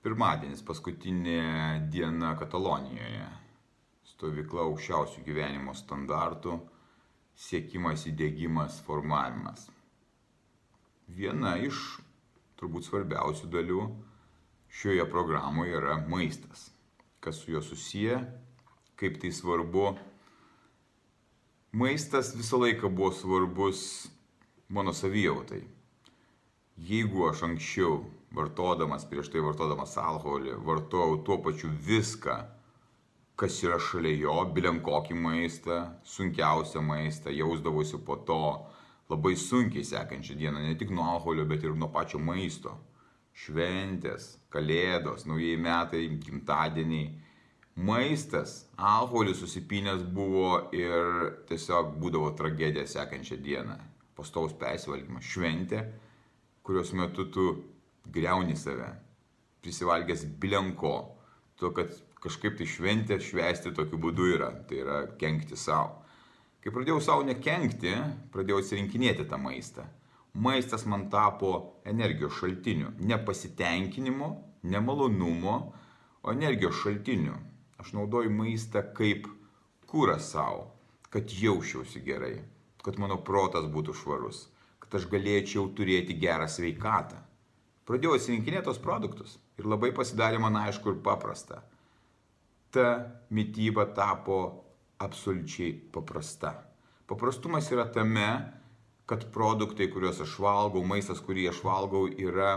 Pirmadienis, paskutinė diena Katalonijoje. Stovykla aukščiausių gyvenimo standartų, siekimas, įdėgymas, formavimas. Viena iš turbūt svarbiausių dalių šioje programoje yra maistas. Kas su juo susiję, kaip tai svarbu. Maistas visą laiką buvo svarbus mano savijautai jeigu aš anksčiau vartodamas, prieš tai vartodamas alkoholį, vartojau tuo pačiu viską, kas yra šalia jo, bilen kokį maistą, sunkiausią maistą, jausdavosi po to labai sunkiai sekančią dieną, ne tik nuo alkoholio, bet ir nuo pačio maisto. Šventės, kalėdos, naujieji metai, gimtadieniai. Maistas, alkoholis susipinęs buvo ir tiesiog būdavo tragedija sekančią dieną. Pastaus persivalgymas, šventė kurios metu tu greuni save, prisivalgęs bilenko, to, kad kažkaip tai šventę švęsti tokiu būdu yra, tai yra kenkti savo. Kai pradėjau savo nekenkti, pradėjau atsirinkinėti tą maistą. Maistas man tapo energijos šaltiniu, nepasitenkinimo, nemalonumo, o energijos šaltiniu. Aš naudoju maistą kaip kūrą savo, kad jausčiausi gerai, kad mano protas būtų švarus kad aš galėčiau turėti gerą sveikatą. Pradėjau atsirinkinėti tos produktus ir labai pasidarė man aišku ir paprasta. Ta mytyba tapo absoliučiai paprasta. Paprastumas yra tame, kad produktai, kuriuos aš valgau, maistas, kurį aš valgau, yra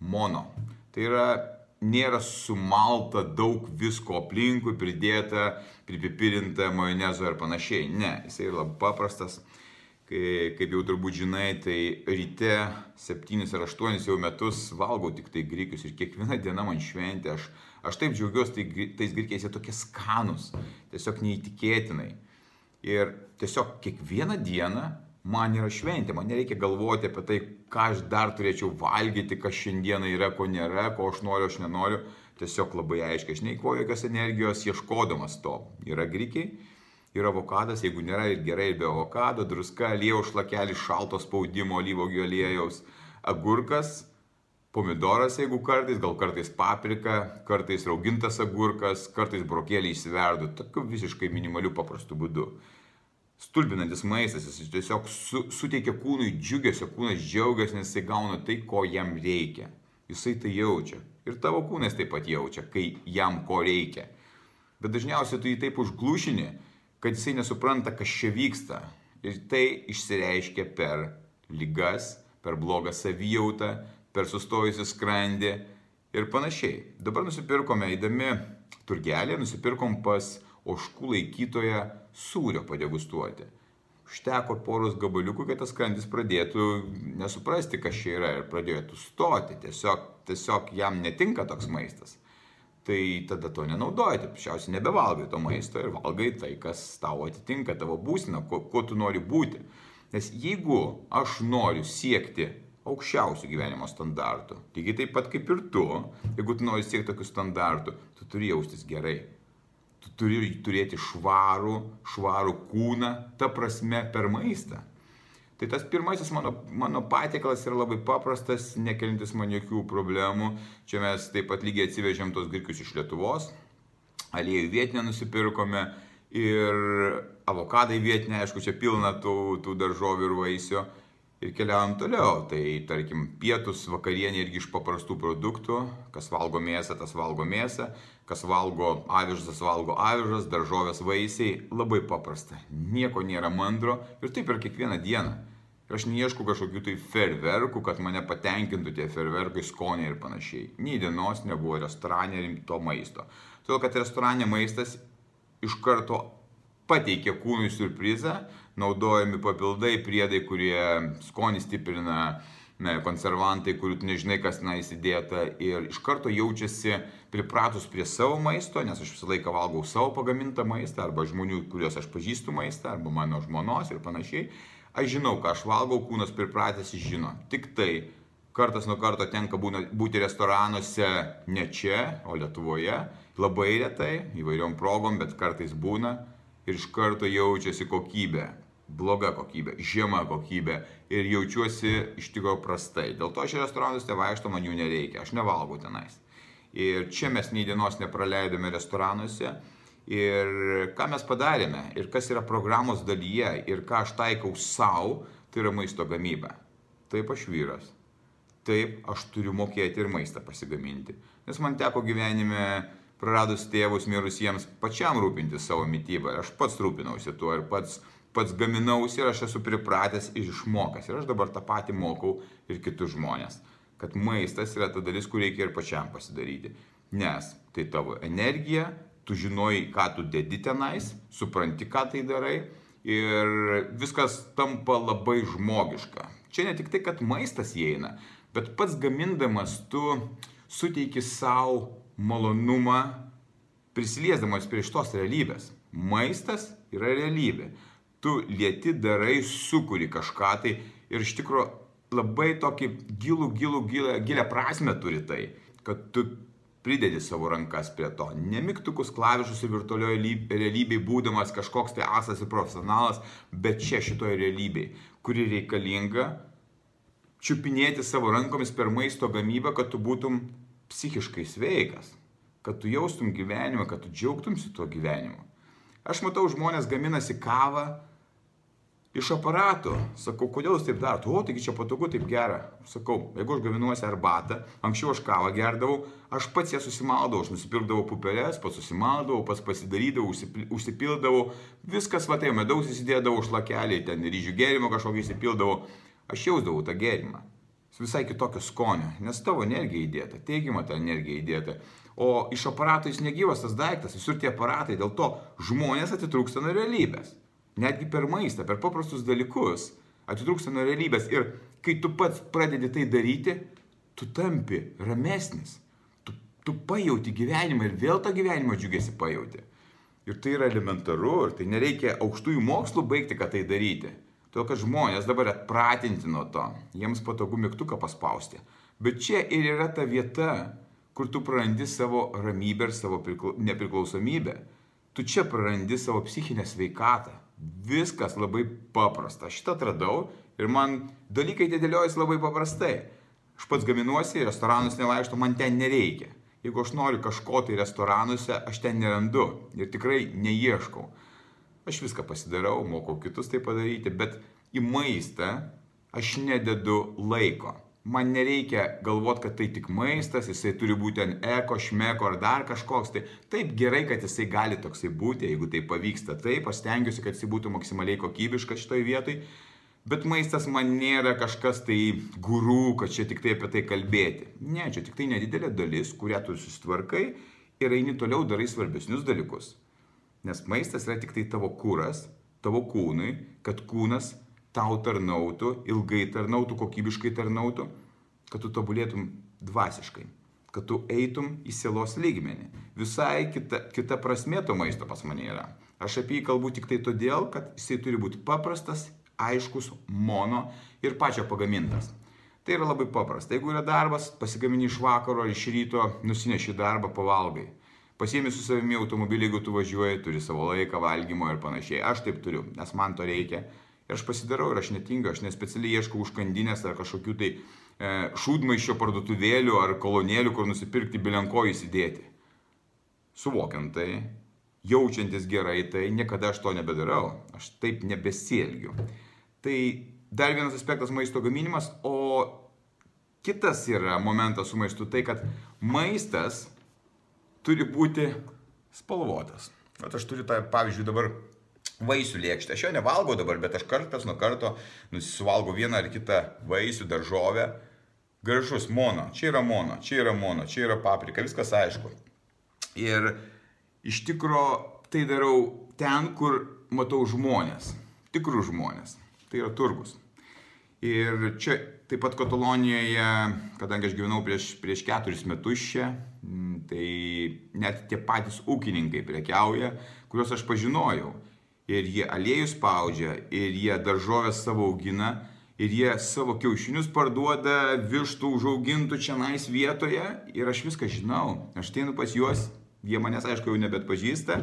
mono. Tai yra, nėra sumalta daug visko aplinkui, pridėta, pripipirinta majonezo ir panašiai. Ne, jisai yra labai paprastas kai, kaip jau turbūt žinai, tai ryte 7 ar 8 jau metus valgau tik tai grikius ir kiekviena diena man šventė, aš, aš taip džiaugiuosi tai, tais grikiais, jie tokie skanus, tiesiog neįtikėtinai. Ir tiesiog kiekvieną dieną man yra šventė, man nereikia galvoti apie tai, ką aš dar turėčiau valgyti, kas šiandieną yra, ko nėra, ko aš noriu, aš nenoriu. Tiesiog labai aiškiai, aš neįkoju jokios energijos ieškodamas to. Yra grikiai ir avokadas, jeigu nėra ir gerai be avokado, druska, aliejaus šlakelis, šalto spaudimo, alyvogių aliejaus, agurkas, pomidoras, jeigu kartais, gal kartais paprika, kartais raugintas agurkas, kartais brokėlį išsiverdu, tokiu visiškai minimaliu paprastu būdu. Stulbinantis maistas, jis tiesiog su, suteikia kūnui džiugesio, kūnas džiaugiasi, nes jisai gauna tai, ko jam reikia. Jisai tai jaučia. Ir tavo kūnas taip pat jaučia, kai jam ko reikia. Bet dažniausiai tu jį taip užglušini, kad jisai nesupranta, kas čia vyksta. Ir tai išsireiškia per lygas, per blogą savijautą, per sustojusią skrandį ir panašiai. Dabar nusipirkome įdami turgelį, nusipirkom pas oškų laikytoją sūrio padegustuoti. Užteko poros gabaliukų, kad tas skrandis pradėtų nesuprasti, kas čia yra ir pradėtų stoti. Tiesiog, tiesiog jam netinka toks maistas tai tada to nenaudoji, tai paprasčiausiai nebevalgai to maisto ir valgai tai, kas tau atitinka, tavo būsina, kuo, kuo tu nori būti. Nes jeigu aš noriu siekti aukščiausių gyvenimo standartų, lygiai taip pat kaip ir tu, jeigu tu nori siekti tokių standartų, tu turi jaustis gerai. Tu turi turėti švarų, švarų kūną, ta prasme per maistą. Tai tas pirmasis mano, mano patiekalas yra labai paprastas, nekelintis man jokių problemų. Čia mes taip pat lygiai atsivežėm tos grikius iš Lietuvos, aliejų vietinę nusipirkome ir avokadai vietinė, aišku, čia pilna tų, tų daržovių ir vaisių. Ir keliaujam toliau. Tai tarkim, pietus, vakarienė irgi iš paprastų produktų. Kas valgo mėsą, tas valgo mėsą. Kas valgo avižas, tas valgo avižas, daržovės, vaisiai. Labai paprasta. Nieko nėra mandro. Ir taip ir kiekvieną dieną. Aš neieškau kažkokių tai ferverkų, kad mane patenkintų tie ferverkai, skoniai ir panašiai. Nei dienos nebuvo restorane rimto maisto. Todėl, kad restorane maistas iš karto pateikia kūnui surprizą, naudojami papildai, priedai, kurie skonį stiprina, ne, konservantai, kurių tu nežinai, kas ten įsidėta ir iš karto jaučiasi pripratus prie savo maisto, nes aš visą laiką valgau savo pagamintą maistą arba žmonių, kuriuos aš pažįstu maistą, arba mano žmonos ir panašiai. Aš žinau, ką aš valgau, kūnas pripratęs žino. Tik tai kartas nuo karto tenka būna, būti restoranuose ne čia, o Lietuvoje. Labai retai, įvairiom progom, bet kartais būna ir iš karto jaučiasi kokybė bloga kokybė, žema kokybė ir jaučiuosi iš tikrųjų prastai. Dėl to į restoranus nevaikšto, man jų nereikia, aš nevalgau tenais. Ir čia mes nei dienos nepraleidome restoranuose. Ir ką mes padarėme, ir kas yra programos dalyje, ir ką aš taikau savo, tai yra maisto gamyba. Taip aš vyras. Taip aš turiu mokėti ir maistą pasigaminti. Nes man teko gyvenime praradus tėvus mirusiems pačiam rūpinti savo mytybą. Aš pats rūpinausi tuo ir pats pats gaminausi ir aš esu pripratęs ir išmokęs. Ir aš dabar tą patį mokau ir kitus žmonės. Kad maistas yra ta dalis, kur reikia ir pačiam pasidaryti. Nes tai tavo energija, tu žinoji, ką tu dedi tenais, supranti, ką tai darai ir viskas tampa labai žmogiška. Čia ne tik tai, kad maistas įeina, bet pats gamindamas tu suteiki savo malonumą prisiliesdamas prie šitos realybės. Maistas yra realybė tu lieti, darai, sukuri kažką tai ir iš tikrųjų labai tokį gilų, gilų, gilę, gilę prasme turi tai, kad tu pridedi savo rankas prie to. Nemiktukus klavišus ir virtualioje realybėje būdamas kažkoks tai asas ir profesionalas, bet čia šitoje realybėje, kuri reikalinga čiupinėti savo rankomis per maisto gamybą, kad tu būtum psichiškai sveikas, kad tu jaustum gyvenimą, kad tu džiaugtumsi tuo gyvenimu. Aš matau, žmonės gaminasi kavą, iš aparato. Sakau, kodėl jūs taip darote? O, taigi čia patogu, taip gera. Sakau, jeigu aš gaminuosi arbatą, anksčiau aš kavą gerdavau, aš pats ją susimaldavau, aš nusipirkdavau pupelės, pats susimaldavau, pats pasidarydavau, užsipildavau, viskas va tai, medaus įsidėdavau, šlakelį, ten ryžių gėrimo kažkokį įsipildavau, aš jausdavau tą gėrimą. Visai kitokio skonio, nes tavo energija įdėta, teigiama ta energija įdėta. O iš aparato jis negyvas tas daiktas, visur tie aparatai, dėl to žmonės atitrūksta nuo realybės netgi per maistą, per paprastus dalykus, atitrūksta nuo realybės. Ir kai tu pats pradedi tai daryti, tu tampi ramesnis. Tu, tu pajauti gyvenimą ir vėl tą gyvenimo džiugesi pajauti. Ir tai yra elementaru, ir tai nereikia aukštųjų mokslų baigti, kad tai daryti. Todėl, kad žmonės dabar atpratinti nuo to, jiems patogu mygtuką paspausti. Bet čia ir yra ta vieta, kur tu prarandi savo ramybę ir savo nepriklausomybę. Tu čia prarandi savo psichinę sveikatą. Viskas labai paprasta. Šitą atradau ir man dalykai dėliojasi labai paprastai. Aš pats gaminuosi, restoranus nevaikštų, man ten nereikia. Jeigu aš noriu kažko tai restoranuose, aš ten nerandu ir tikrai neieškau. Aš viską pasidarau, mokau kitus tai padaryti, bet į maistą aš nededu laiko man nereikia galvot, kad tai tik maistas, jisai turi būti ant eko, šmeko ar dar kažkoks. Tai taip gerai, kad jisai gali toksai būti, jeigu tai pavyksta. Taip, aš stengiuosi, kad jisai būtų maksimaliai kokybiškas šitoj vietoj. Bet maistas man nėra kažkas tai gurų, kad čia tik tai apie tai kalbėti. Ne, čia tik tai nedidelė dalis, kurią tu susitvarkai ir eini toliau darai svarbesnius dalykus. Nes maistas yra tik tai tavo kūras, tavo kūnui, kad kūnas tau tarnautų, ilgai tarnautų, kokybiškai tarnautų, kad tu tobulėtum dvasiškai, kad tu eitum į sielos lygmenį. Visai kita, kita prasme to maisto pas mane yra. Aš apie jį kalbu tik tai todėl, kad jisai turi būti paprastas, aiškus, mono ir pačio pagamintas. Tai yra labai paprasta. Jeigu yra darbas, pasigamini iš vakaro ar iš ryto, nusineši darbą, pavalgai. Pasiemi su savimi automobilį, jeigu tu važiuoji, turi savo laiką valgymo ir panašiai. Aš taip turiu, nes man to reikia Ir aš pasidarau ir aš netingiu, aš nespecialiai ieškau užkandinės ar kažkokių tai e, šūdmaiščio parduotuvėlių ar kolonėlių, kur nusipirkti bilenko įsidėti. Suvokiant tai, jaučiantis gerai, tai niekada aš to nebedarau, aš taip nebesielgiu. Tai dar vienas aspektas maisto gaminimas, o kitas yra momentas su maistu tai, kad maistas turi būti spalvotas. Vat aš turiu tą, pavyzdžiui, dabar vaisių lėkštę. Aš jo nevalgau dabar, bet aš kartas nuo karto nusivalgau vieną ar kitą vaisių, daržovę. Gražus mono, čia yra mono, čia yra mono, čia yra paprika, viskas aišku. Ir iš tikro tai darau ten, kur matau žmonės, tikrus žmonės. Tai yra turgus. Ir čia taip pat Katalonijoje, kadangi aš gyvenau prieš, prieš keturis metus čia, tai net tie patys ūkininkai prekiauja, kuriuos aš pažinojau. Ir jie aliejų spaudžia, ir jie daržovės savo augina, ir jie savo kiaušinius parduoda vištų užaugintų čia nais vietoje. Ir aš viską žinau. Aš teinu pas juos, jie manęs aišku jau nebet pažįsta,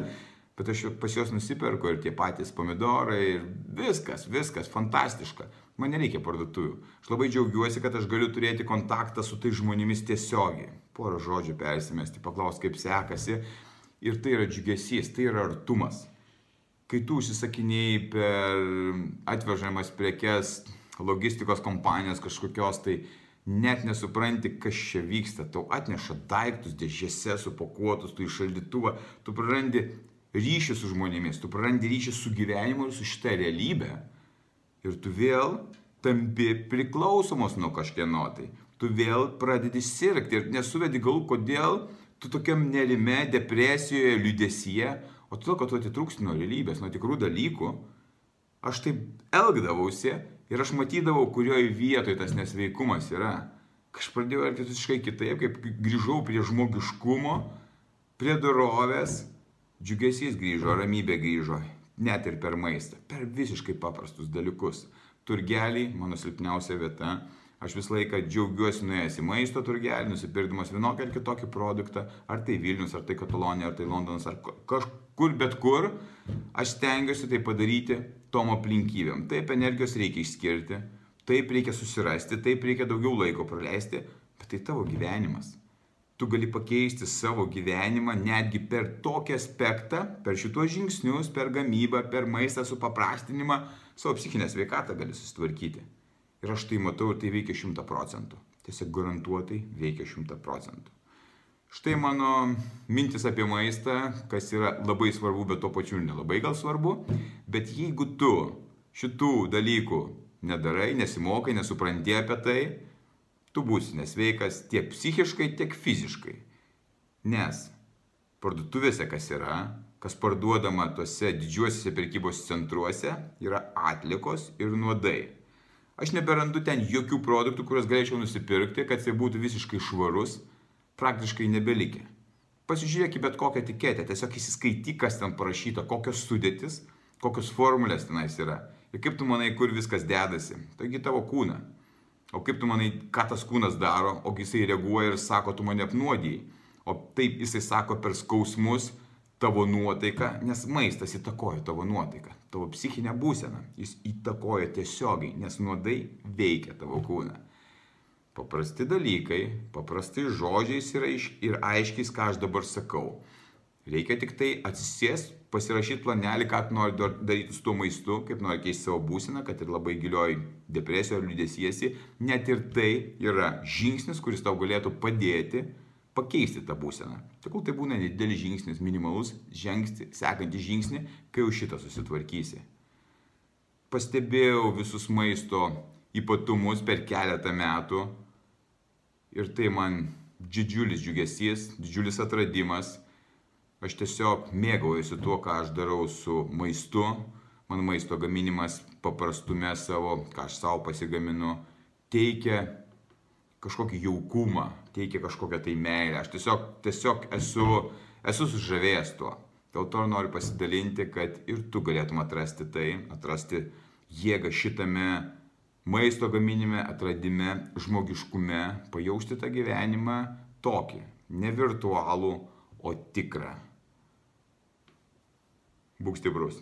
bet aš pas juos nusiperku ir tie patys pomidorai ir viskas, viskas, fantastiška. Man nereikia parduotuvių. Aš labai džiaugiuosi, kad aš galiu turėti kontaktą su tai žmonėmis tiesiogiai. Porą žodžių persimesti, paklausti, kaip sekasi. Ir tai yra džiugesys, tai yra artumas. Kai tu užsisakinėjai per atvežamas prekes logistikos kompanijos kažkokios, tai net nesupranti, kas čia vyksta. Tau atneša daiktus dėžėse supakuotus, tu iš šaldytuvą, tu prarandi ryšį su žmonėmis, tu prarandi ryšį su gyvenimu ir su šitą realybę. Ir tu vėl tampi priklausomos nuo kažkieno tai. Tu vėl pradedi sirgti ir nesuvedi galų, kodėl tu tokiam nerime, depresijoje, liudesyje, o todėl, kad tu atitrūksti nuo realybės, nuo tikrų dalykų. Aš taip elgdavausi ir aš matydavau, kurioje vietoje tas nesveikumas yra. Aš pradėjau elgtis visiškai kitaip, kaip grįžau prie žmogiškumo, prie dorovės, džiugesys grįžo, ramybė grįžo, net ir per maistą, per visiškai paprastus dalykus. Turgelį, mano silpniausia vieta, Aš visą laiką džiaugiuosi nuėjęs į maisto turgelį, nusipirkdamas vienokį ar kitokį produktą, ar tai Vilnius, ar tai Katalonija, ar tai Londonas, ar kažkur, bet kur, aš stengiuosi tai padaryti tom aplinkybėm. Taip energijos reikia išskirti, taip reikia susirasti, taip reikia daugiau laiko praleisti, bet tai tavo gyvenimas. Tu gali pakeisti savo gyvenimą netgi per tokį aspektą, per šitos žingsnius, per gamybą, per maistą supaprastinimą, savo psichinę sveikatą gali susitvarkyti. Ir aš tai matau ir tai veikia šimta procentų. Tiesiog garantuotai veikia šimta procentų. Štai mano mintis apie maistą, kas yra labai svarbu, bet tuo pačiu ir nelabai gal svarbu. Bet jeigu tu šitų dalykų nedarai, nesimokai, nesupranti apie tai, tu būsi nesveikas tiek psichiškai, tiek fiziškai. Nes parduotuvėse kas yra, kas parduodama tuose didžiuosiuose prekybos centruose, yra atlikos ir nuodai. Aš neberandu ten jokių produktų, kuriuos galėčiau nusipirkti, kad jis būtų visiškai švarus, praktiškai nebelikė. Pasižiūrėk į bet kokią etiketę, tiesiog įsiskaityk, kas ten parašyta, kokios sudėtis, kokios formulės tenais yra. Ir kaip tu manai, kur viskas dedasi. Taigi tavo kūną. O kaip tu manai, ką tas kūnas daro, o jisai reaguoja ir sako, tu mane apnuodijai. O taip jisai sako per skausmus, tavo nuotaiką, nes maistas įtakoja tavo nuotaiką, tavo psichinę būseną. Jis įtakoja tiesiogiai, nes nuodai veikia tavo kūną. Paprasti dalykai, paprastai žodžiais ir, aiš, ir aiškiais, ką aš dabar sakau. Reikia tik tai atsisės, pasirašyti planelį, ką nori daryti su tuo maistu, kaip nori keisti savo būseną, kad ir labai gilioj depresijoje ar liūdėsiesi. Net ir tai yra žingsnis, kuris tau galėtų padėti pakeisti tą būseną. Tegul tai būna nedidelis žingsnis, minimalus, žengsti sekantį žingsnį, kai jau šitą susitvarkysi. Pastebėjau visus maisto ypatumus per keletą metų ir tai man didžiulis džiugesys, didžiulis atradimas. Aš tiesiog mėgaujuosi tuo, ką aš darau su maistu. Man maisto gaminimas paprastume savo, ką aš savo pasigaminu, teikia kažkokį jaukumą, teikia kažkokią tai meilę. Aš tiesiog, tiesiog esu, esu sužavėjęs tuo. Dėl to noriu pasidalinti, kad ir tu galėtum atrasti tai, atrasti jėgą šitame maisto gaminime, atradime, žmogiškume, pajausti tą gyvenimą tokį, ne virtualų, o tikrą. Būk stiprus.